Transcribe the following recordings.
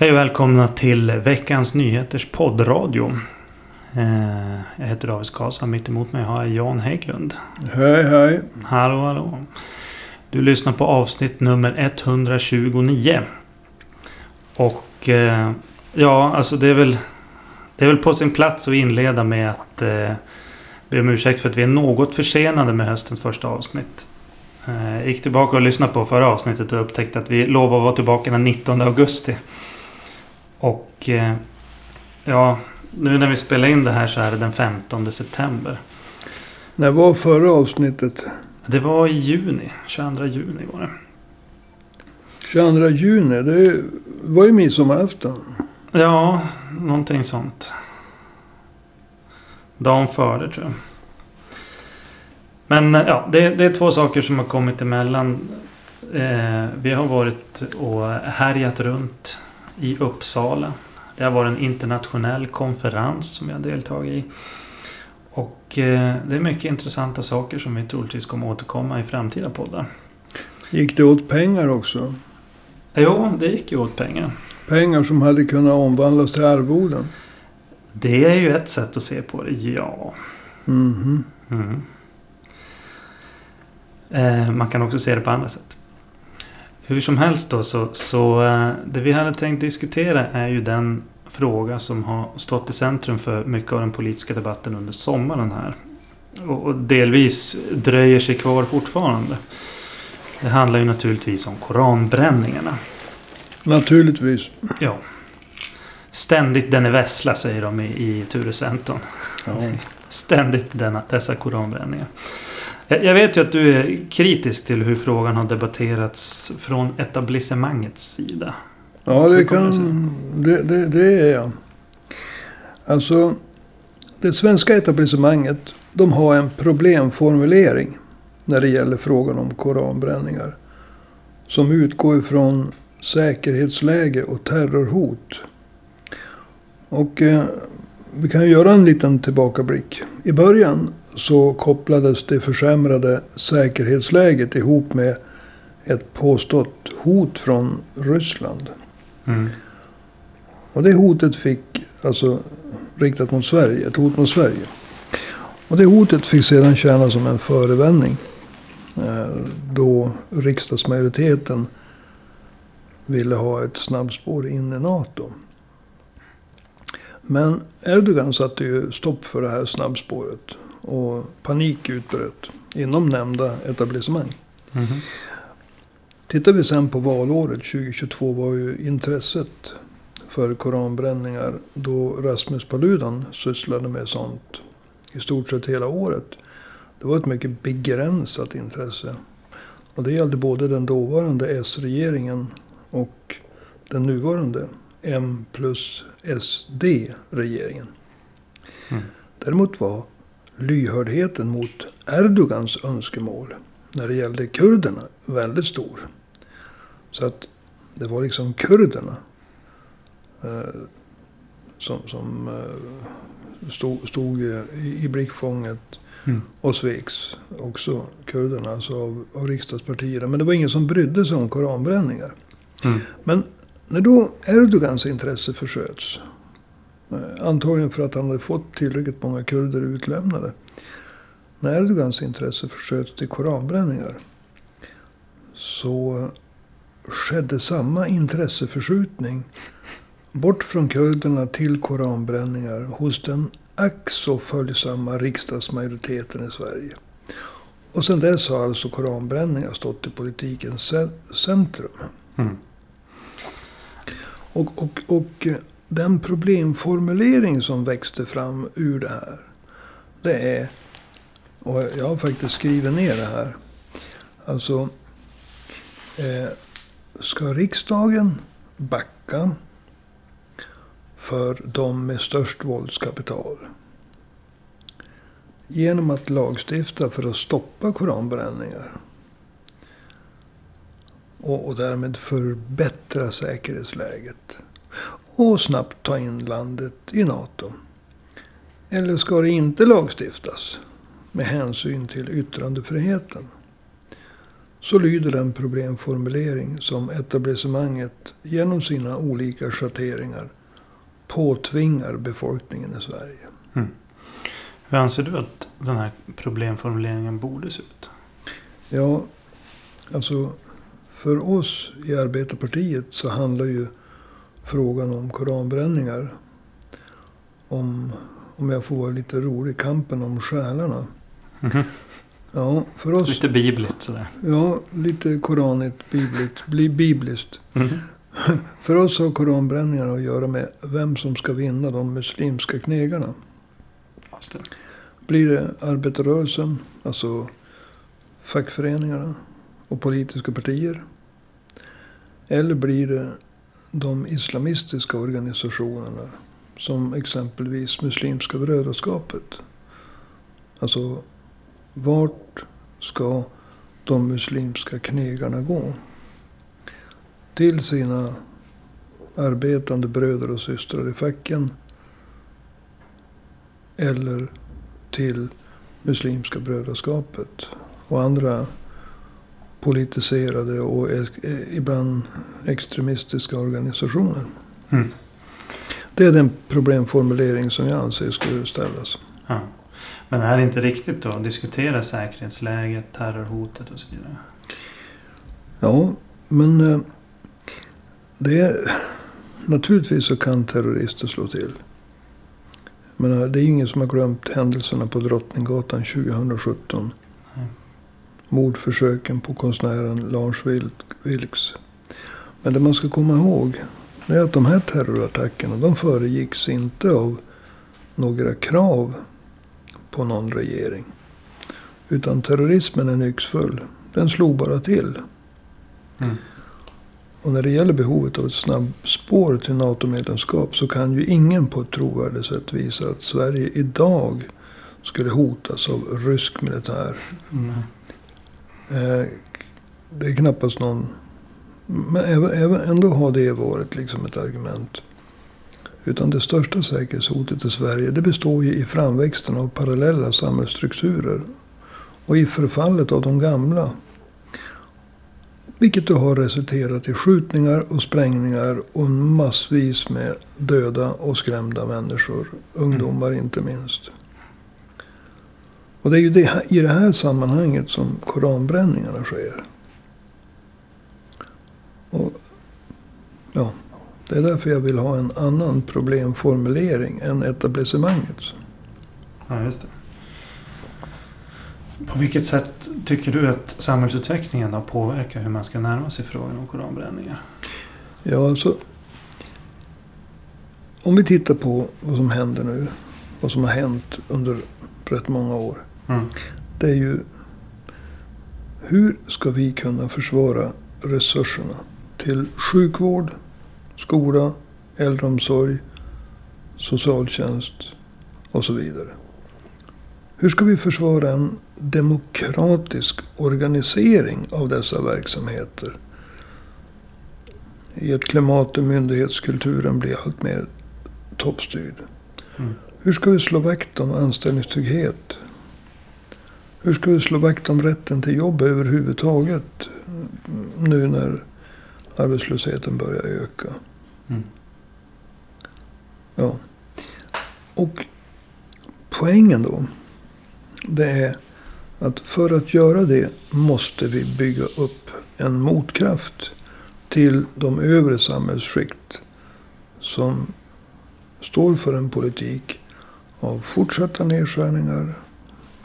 Hej och välkomna till veckans nyheters poddradio. Eh, Jag heter David Karlsson. Mitt emot mig har jag Jan Hägglund. Hej, hej. Hallå, hallå. Du lyssnar på avsnitt nummer 129. Och eh, ja, alltså det är väl... Det är väl på sin plats att inleda med att eh, be om ursäkt för att vi är något försenade med höstens första avsnitt. Eh, gick tillbaka och lyssnade på förra avsnittet och upptäckte att vi lovade att vara tillbaka den 19 augusti. Och eh, ja, nu när vi spelar in det här så är det den 15 september. När var förra avsnittet? Det var i juni. 22 juni var det. 22 juni. Det var ju midsommarafton. Ja, någonting sånt. Dagen före tror jag. Men eh, ja, det, det är två saker som har kommit emellan. Eh, vi har varit och härjat runt i Uppsala. Det har varit en internationell konferens som har deltagit i. Och eh, det är mycket intressanta saker som vi troligtvis kommer återkomma i framtida poddar. Gick det åt pengar också? Jo, det gick ju åt pengar. Pengar som hade kunnat omvandlas till arvoden. Det är ju ett sätt att se på det, ja. Mhm. Mm. Eh, man kan också se det på andra sätt. Hur som helst då så, så eh, det vi hade tänkt diskutera är ju den fråga som har stått i centrum för mycket av den politiska debatten under sommaren här. Och, och delvis dröjer sig kvar fortfarande. Det handlar ju naturligtvis om koranbränningarna. Naturligtvis. Ja. Ständigt den är vessla säger de i, i Ture Sventon. Ja. Ständigt denna, dessa koranbränningar. Jag vet ju att du är kritisk till hur frågan har debatterats från etablissemangets sida. Ja, det kan... Det, det, det är jag. Alltså, det svenska etablissemanget, de har en problemformulering när det gäller frågan om koranbränningar. Som utgår ifrån säkerhetsläge och terrorhot. Och eh, vi kan ju göra en liten tillbakablick. I början så kopplades det försämrade säkerhetsläget ihop med ett påstått hot från Ryssland. Mm. Och det hotet fick, alltså riktat mot Sverige, ett hot mot Sverige. Och det hotet fick sedan tjäna som en förevändning. eh, Då riksdagsmajoriteten ville ha ett snabbspår in i NATO. Men Erdogan satte ju stopp för det här snabbspåret. Och panik utbröt inom nämnda etablissemang. Mhm. Tittar vi sen på valåret 2022 var ju intresset för koranbränningar då Rasmus Paludan sysslade med sånt i stort sett hela året. Det var ett mycket begränsat intresse. Och det gällde både den dåvarande S-regeringen och den nuvarande M plus SD-regeringen. Mm. Däremot var lyhördheten mot Erdogans önskemål när det gällde kurderna väldigt stor. Så att det var liksom kurderna eh, som, som eh, stod, stod i, i blickfånget Mm. och sveks. Också kurderna, alltså av, av riksdagspartierna. Men det var ingen som brydde sig om koranbränningar. Mm. Men när då Erdogans intresse försköts. Eh, Antagligen för att han hade fått tillräckligt många kurder utlämnade. När Erdogans intresse försköts till koranbränningar. Så skedde samma intresseförskjutning. Bort från kurderna till koranbränningar hos den ack så följsamma riksdagsmajoriteten i Sverige. Och sen dess har alltså koranbränningar stått i politikens ce- centrum. Mm. Och, och, och eh, den problemformulering som växte fram ur det här. Det är, och jag har faktiskt skrivit ner det här. Alltså, eh, ska riksdagen backa för de med störst våldskapital? Genom att lagstifta för att stoppa koranbränningar. Och, och därmed förbättra säkerhetsläget. Och snabbt ta in landet i NATO. Eller ska det inte lagstiftas med hänsyn till yttrandefriheten? så lyder den problemformulering som etablissemanget genom sina olika schatteringar påtvingar befolkningen i Sverige. Mm. Hur anser du att den här problemformuleringen borde se ut? Ja, alltså för oss i Arbetarpartiet så handlar ju frågan om koranbränningar om, om jag får vara lite rolig, kampen om själarna. Mm -hmm. Ja, för oss... Lite bibliskt sådär. Ja, lite koranigt, bibliskt. Bli bibliskt. Mm. för oss har koranbränningarna att göra med vem som ska vinna de muslimska knegarna. Just det. Blir det arbetarrörelsen, alltså fackföreningarna och politiska partier? Eller blir det de islamistiska organisationerna? Som exempelvis Muslimska brödraskapet. Alltså vart ska de muslimska knegarna gå? Till sina arbetande bröder och systrar i facken. Eller till Muslimska brödraskapet. Och andra politiserade och ibland extremistiska organisationer. Mm. Det är den problemformulering som jag anser skulle ställas. Ja. Men är det inte riktigt då diskutera säkerhetsläget, terrorhotet och så vidare? Ja, men eh, det är, naturligtvis så kan terrorister slå till. Men det är ingen som har glömt händelserna på Drottninggatan 2017. Mordförsöken på konstnären Lars Vilks. Men det man ska komma ihåg är att de här terrorattackerna de föregicks inte av några krav på någon regering. Utan terrorismen är nycksfull. Den slog bara till. Mm. Och när det gäller behovet av ett snabbspår till NATO-medlemskap så kan ju ingen på ett trovärdigt sätt visa att Sverige idag skulle hotas av rysk militär. Mm. Eh, det är knappast någon... Men även, även, ändå har det varit liksom ett argument. Utan det största säkerhetshotet i Sverige det består ju i framväxten av parallella samhällsstrukturer. Och i förfallet av de gamla. Vilket då har resulterat i skjutningar och sprängningar och massvis med döda och skrämda människor. Ungdomar mm. inte minst. Och det är ju det, i det här sammanhanget som koranbränningarna sker. Och, ja, det är därför jag vill ha en annan problemformulering än etablissemangets. Ja, just det. På vilket sätt tycker du att samhällsutvecklingen har påverkat hur man ska närma sig frågan om koranbränningar? Ja, alltså. Om vi tittar på vad som händer nu. Vad som har hänt under rätt många år. Mm. Det är ju. Hur ska vi kunna försvara resurserna till sjukvård, skola, äldreomsorg, socialtjänst och så vidare. Hur ska vi försvara en demokratisk organisering av dessa verksamheter? I ett klimat där myndighetskulturen blir allt mer toppstyrd. Mm. Hur ska vi slå vakt om anställningstrygghet? Hur ska vi slå vakt om rätten till jobb överhuvudtaget? Nu när arbetslösheten börjar öka. Mm. Ja. Och poängen då. Det är att för att göra det måste vi bygga upp en motkraft till de övre samhällsskikt. Som står för en politik av fortsatta nedskärningar.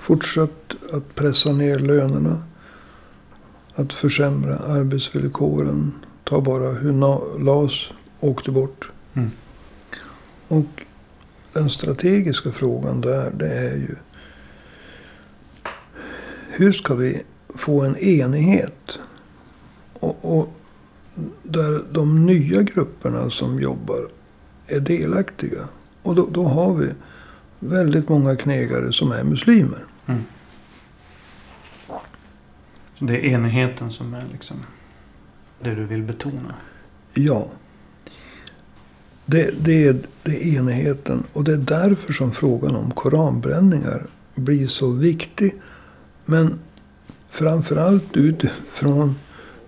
Fortsatt att pressa ner lönerna. Att försämra arbetsvillkoren. Ta bara hur LAS åkte bort. Mm. Och den strategiska frågan där det är ju. Hur ska vi få en enighet? Och, och där de nya grupperna som jobbar är delaktiga. Och då, då har vi väldigt många knegare som är muslimer. Mm. Det är enigheten som är liksom det du vill betona? Ja. Det, det, är, det är enigheten. Och det är därför som frågan om koranbränningar blir så viktig. Men framförallt utifrån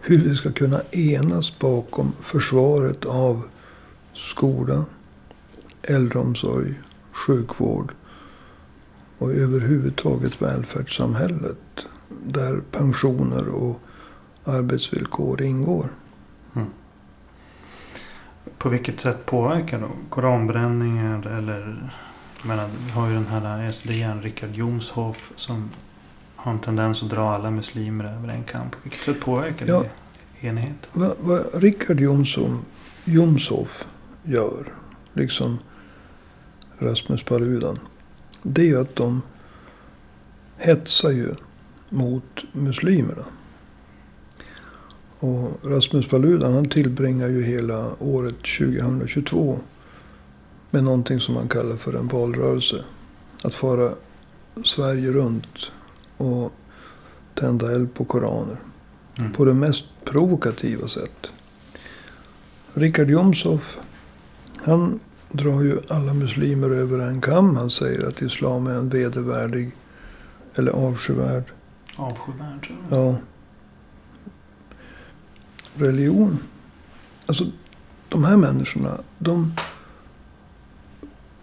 hur vi ska kunna enas bakom försvaret av skola, äldreomsorg, sjukvård och överhuvudtaget välfärdssamhället. Där pensioner och arbetsvillkor ingår. Mm. På vilket sätt påverkar då koranbränningar eller menar, vi har ju den här SDN, Richard Jomshoff, som har en tendens att dra alla muslimer över en kamp. På vilket sätt påverkar Ja. det enhet? Vad, vad Richard Jomsson, Jomshoff gör, liksom Rasmus Paludan. Det är ju att de hetsar ju mot muslimerna. Och Rasmus Paludan han tillbringar ju hela året 2022 med någonting som man kallar för en valrörelse. Att fara Sverige runt och tända eld på koraner Mm. på det mest provokativa sätt. Richard Jomshoff, han drar ju alla muslimer över en kam. Han säger att islam är en vedervärdig eller avskyvärd Avskyvärd ja, religion. Alltså, de här människorna, de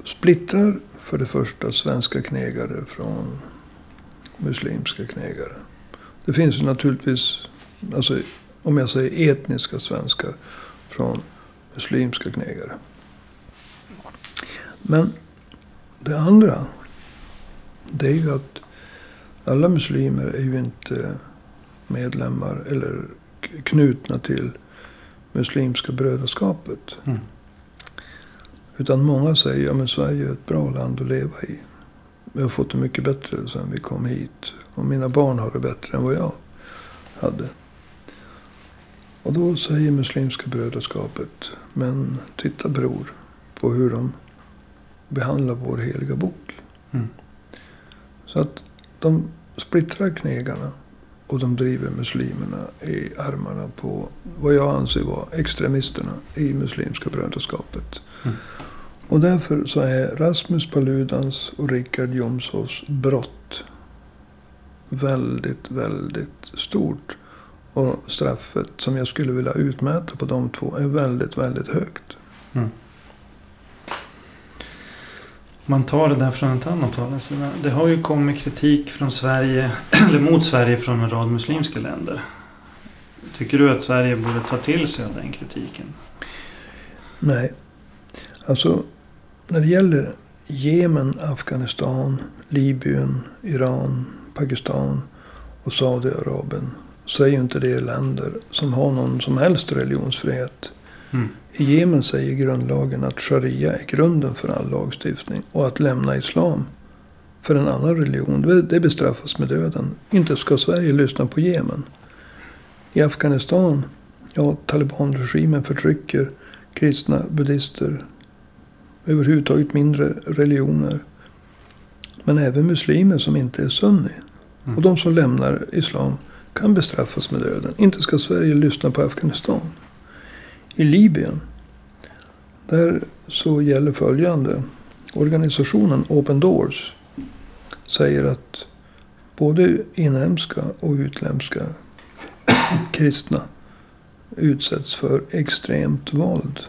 splittrar för det första svenska knegare från muslimska knegare. Det finns ju naturligtvis, alltså, om jag säger etniska svenskar från muslimska knegare. Men det andra, det är ju att alla muslimer är ju inte medlemmar eller knutna till Muslimska brödraskapet. Mm. Utan många säger att Sverige är ett bra land att leva i. Vi har fått det mycket bättre sedan vi kom hit. Och mina barn har det bättre än vad jag hade. Och då säger Muslimska brödraskapet. Men titta bror på hur de behandlar vår heliga bok. Mm. Så att de splittrar knegarna. Och de driver muslimerna i armarna på vad jag anser vara extremisterna i Muslimska brödraskapet. Mm. Och därför så är Rasmus Paludans och Richard Jomshofs brott väldigt, väldigt stort. Och straffet som jag skulle vilja utmäta på de två är väldigt, väldigt högt. Mm. Man tar det där från ett annat håll. Alltså, det har ju kommit kritik från Sverige, eller mot Sverige från en rad muslimska länder. Tycker du att Sverige borde ta till sig av den kritiken? Nej. Alltså, när det gäller Jemen, Afghanistan, Libyen, Iran, Pakistan och Saudiarabien. Så är ju inte det länder som har någon som helst religionsfrihet. Mm. I Jemen säger grundlagen att sharia är grunden för all lagstiftning. Och att lämna islam för en annan religion, det- bestraffas med döden. Inte ska Sverige lyssna på Jemen. I Afghanistan, ja, talibanregimen förtrycker kristna, buddister, överhuvudtaget mindre religioner. Men även muslimer som inte är sunni. Mm. Och de som lämnar islam kan bestraffas med döden. Inte ska Sverige lyssna på Afghanistan. I Libyen, där så gäller följande. Organisationen Open Doors säger att både inhemska och utländska kristna utsätts för extremt våld.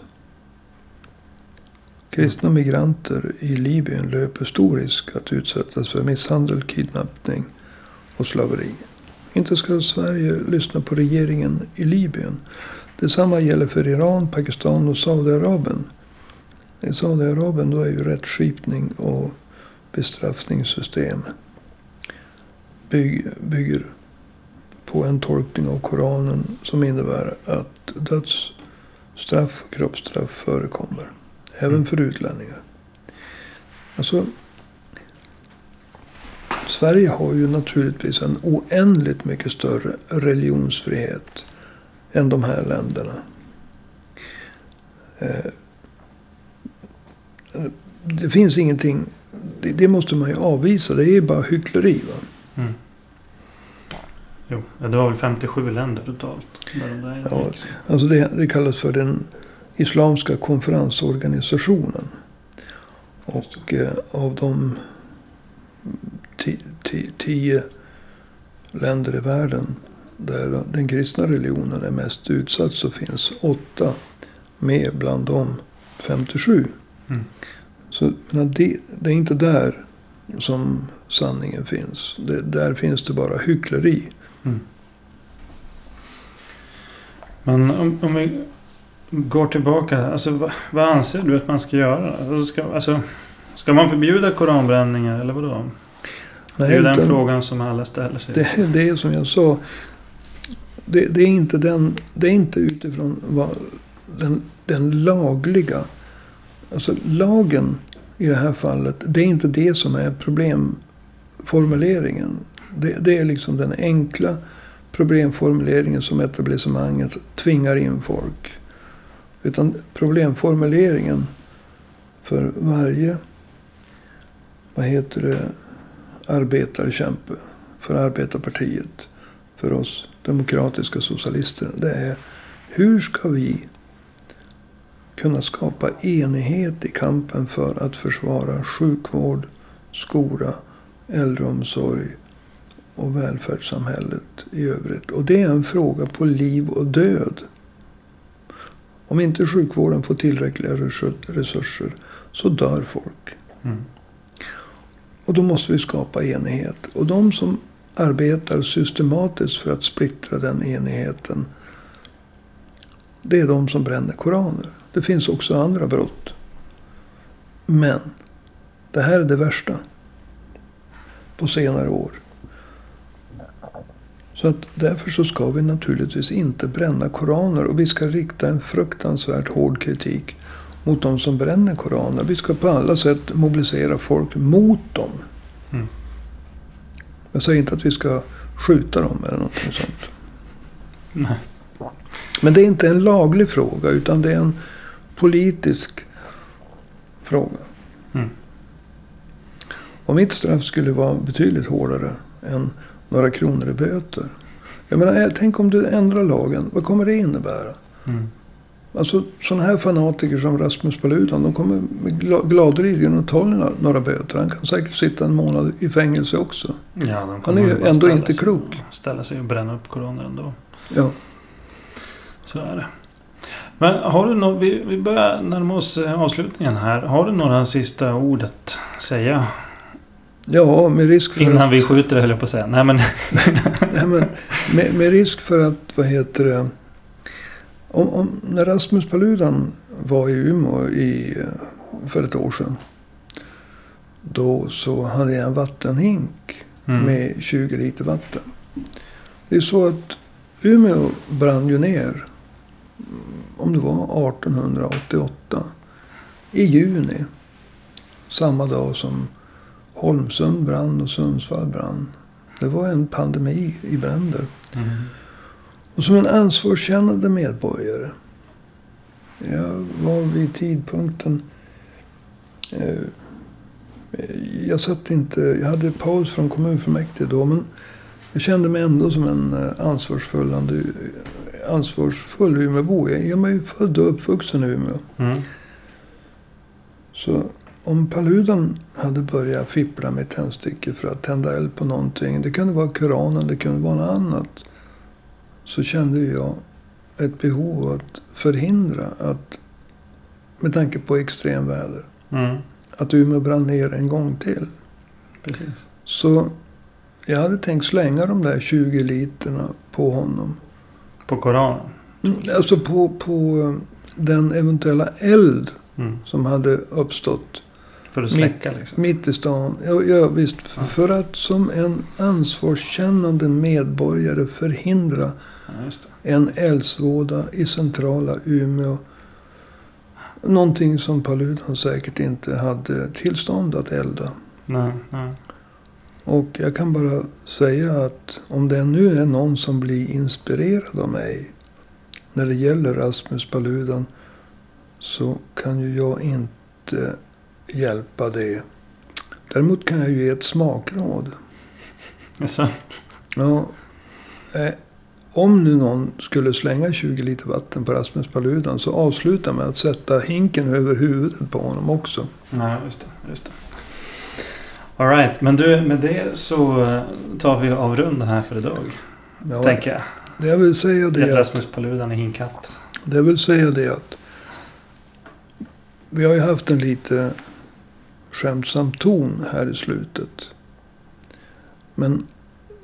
Kristna migranter i Libyen löper stor risk att utsättas för misshandel, kidnappning och slaveri. Inte ska Sverige lyssna på regeringen i Libyen. Detsamma gäller för Iran, Pakistan och Saudiarabien. I Saudiarabien då är ju rättskipning och bestraffningssystem bygg, bygger på en tolkning av Koranen som innebär att dödsstraff och kroppsstraff förekommer. Även Mm. för utlänningar. Alltså, Sverige har ju naturligtvis en oändligt mycket större religionsfrihet än de här länderna. Eh, Det finns ingenting, det, det måste man ju avvisa. Det är bara hyckleri. Va? Mm. Jo, det var väl 57 länder totalt. Där Ja. Alltså det, det kallas för den Islamiska konferensorganisationen. Och eh, av de ti, ti, tio länder i världen där den kristna religionen är mest utsatt så finns åtta med bland de 57. Mm. Så men det, det är inte där som sanningen finns. Det, där finns det bara hyckleri. Mm. Men om, om vi går tillbaka. Alltså, vad, vad anser du att man ska göra? Alltså, ska, alltså, ska man förbjuda koranbränningar eller vadå? Nej, det är ju den utan frågan som alla ställer sig. det, det är som jag sa. Det, det, är inte den, det är inte utifrån vad, den, den lagliga. Alltså lagen i det här fallet. Det är inte det som är problemformuleringen. Det, det är liksom den enkla problemformuleringen som etablissemanget tvingar in folk. Utan problemformuleringen för varje, vad heter det, arbetarkämpe. För arbetarpartiet. För oss demokratiska socialister. Det är hur ska vi kunna skapa enighet i kampen för att försvara sjukvård, skola, äldreomsorg och välfärdssamhället i övrigt. Och det är en fråga på liv och död. Om inte sjukvården får tillräckliga resurser så dör folk. Mm. Och då måste vi skapa enighet. Och de som arbetar systematiskt för att splittra den enigheten. Det är de som bränner koraner. Det finns också andra brott. Men det här är det värsta. På senare år. Så att därför så ska vi naturligtvis inte bränna koraner. Och vi ska rikta en fruktansvärt hård kritik mot de som bränner koraner. Vi ska på alla sätt mobilisera folk mot dem. Mm. Jag säger inte att vi ska skjuta dem eller någonting sånt. Nej. Men det är inte en laglig fråga utan det är en politisk fråga. Mm. Och mitt straff skulle vara betydligt hårdare än några kronor i böter. Jag menar, eh, tänk om du ändrar lagen. Vad kommer det innebära? Mm. Alltså sådana här fanatiker som Rasmus Paludan. De kommer gladeligen att ta några, böter. Han kan säkert sitta en månad i fängelse också. Ja, de Han är ju ändå inte sig- klok. Ställa sig och bränna upp koraner ändå. Ja. Så är det. Men har du något, vi, vi börjar närma oss eh, avslutningen här. Har du några sista ord att säga? Ja, med risk för Innan vi skjuter höll jag på att säga. Nej men. Nej, men med, med risk för att, vad heter det. Om, om, när Rasmus Paludan var i Umeå i, eh, för ett år sedan. Då så hade jag en vattenhink Mm. med 20 liter vatten. Det är så att Umeå brann ju ner. mm, Om det var 1888. I juni. Samma dag som Holmsund brann och Sundsvall brann. Det var en pandemi i bränder. Mm. Och som en ansvarskännande medborgare. Jag var vid tidpunkten. Eh, jag satt inte. Jag hade paus från kommunfullmäktige då. Men jag kände mig ändå som en eh, ansvarsfull, ansvarsfull Umeåbo. Jag är ju född och uppvuxen i Umeå. Mm. Så om Paludan hade börjat fippla med tändstickor för att tända eld på någonting. Det kunde vara Koranen, det kunde vara något annat. Så kände jag ett behov att förhindra att, med tanke på extremväder, Mm. att Umeå brann ner en gång till. Precis. Så jag hade tänkt slänga de där 20 literna på honom. På koranen. Mm, Alltså på, på eh, den eventuella eld Mm. som hade uppstått För att släcka liksom. Mitt i stan. Ja, ja visst. Ja. för att som en ansvarskännande medborgare förhindra Ja, en eldsvåda i centrala Umeå. Någonting som Paludan säkert inte hade tillstånd att elda. Nej, nej. Och jag kan bara säga att om det nu är någon som blir inspirerad av mig. När det gäller Rasmus Paludan. Så kan ju jag inte hjälpa det. Däremot kan jag ju ge ett smakråd. Jaså? Ja, eh, om nu någon skulle slänga 20 liter vatten på Rasmus Paludan. Så avsluta med att sätta hinken över huvudet på honom också. Nej, just det. Just det. Alright, men du med det så eh, tar vi och avrundar här för idag. Ja, Tänker jag. det jag vill säga det är att, Rasmus Paludan är hinkatt. det jag vill säga det att vi har ju haft en lite skämtsam ton här i slutet. Men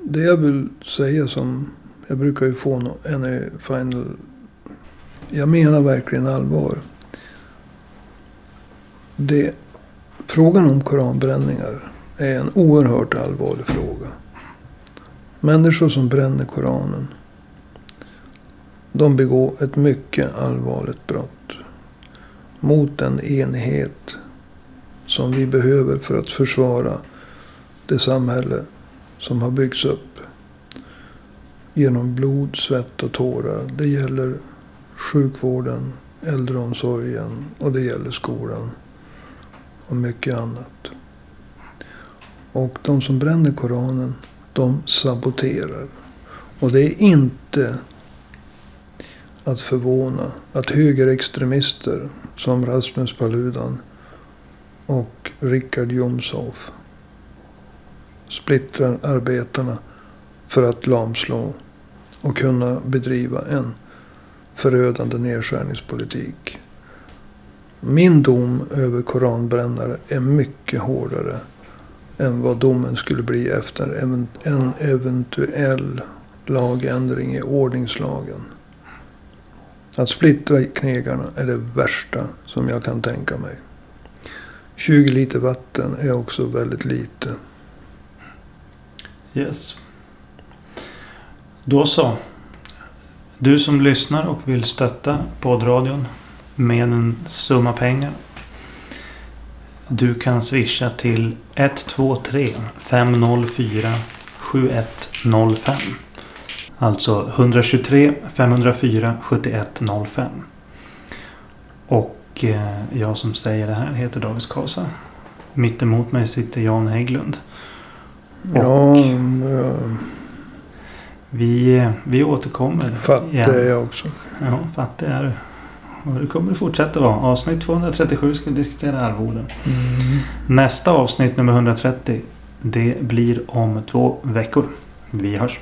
det jag vill säga som jag brukar ju få en i final. Jag menar verkligen allvar. Det, frågan om koranbränningar är en oerhört allvarlig fråga. Människor som bränner koranen. De begår ett mycket allvarligt brott. Mot den enighet som vi behöver för att försvara det samhälle som har byggts upp. Genom blod, svett och tårar. Det gäller sjukvården, äldreomsorgen och det gäller skolan. Och mycket annat. Och de som bränner Koranen, de saboterar. Och det är inte att förvåna att högerextremister som Rasmus Paludan och Richard Jomshof splittrar arbetarna för att lamslå och kunna bedriva en förödande nedskärningspolitik. Min dom över koranbrännare är mycket hårdare än vad domen skulle bli efter en eventuell lagändring i ordningslagen. Att splittra knegarna är det värsta som jag kan tänka mig. 20 liter vatten är också väldigt lite. Yes. Då så. Du som lyssnar och vill stötta poddradion med en summa pengar. Du kan swisha till 123 504 7105. Alltså 123 504 7105. Och eh, jag som säger det här heter David Kasa. Mitt emot mig sitter Jan Hägglund. Ja, jag Vi, vi återkommer. fattig är jag också. Ja, fattig är du. Och det kommer det fortsätta vara. Avsnitt 237 ska vi diskutera arvoden. Mm. Nästa avsnitt nummer 130. Det blir om två veckor. Vi hörs.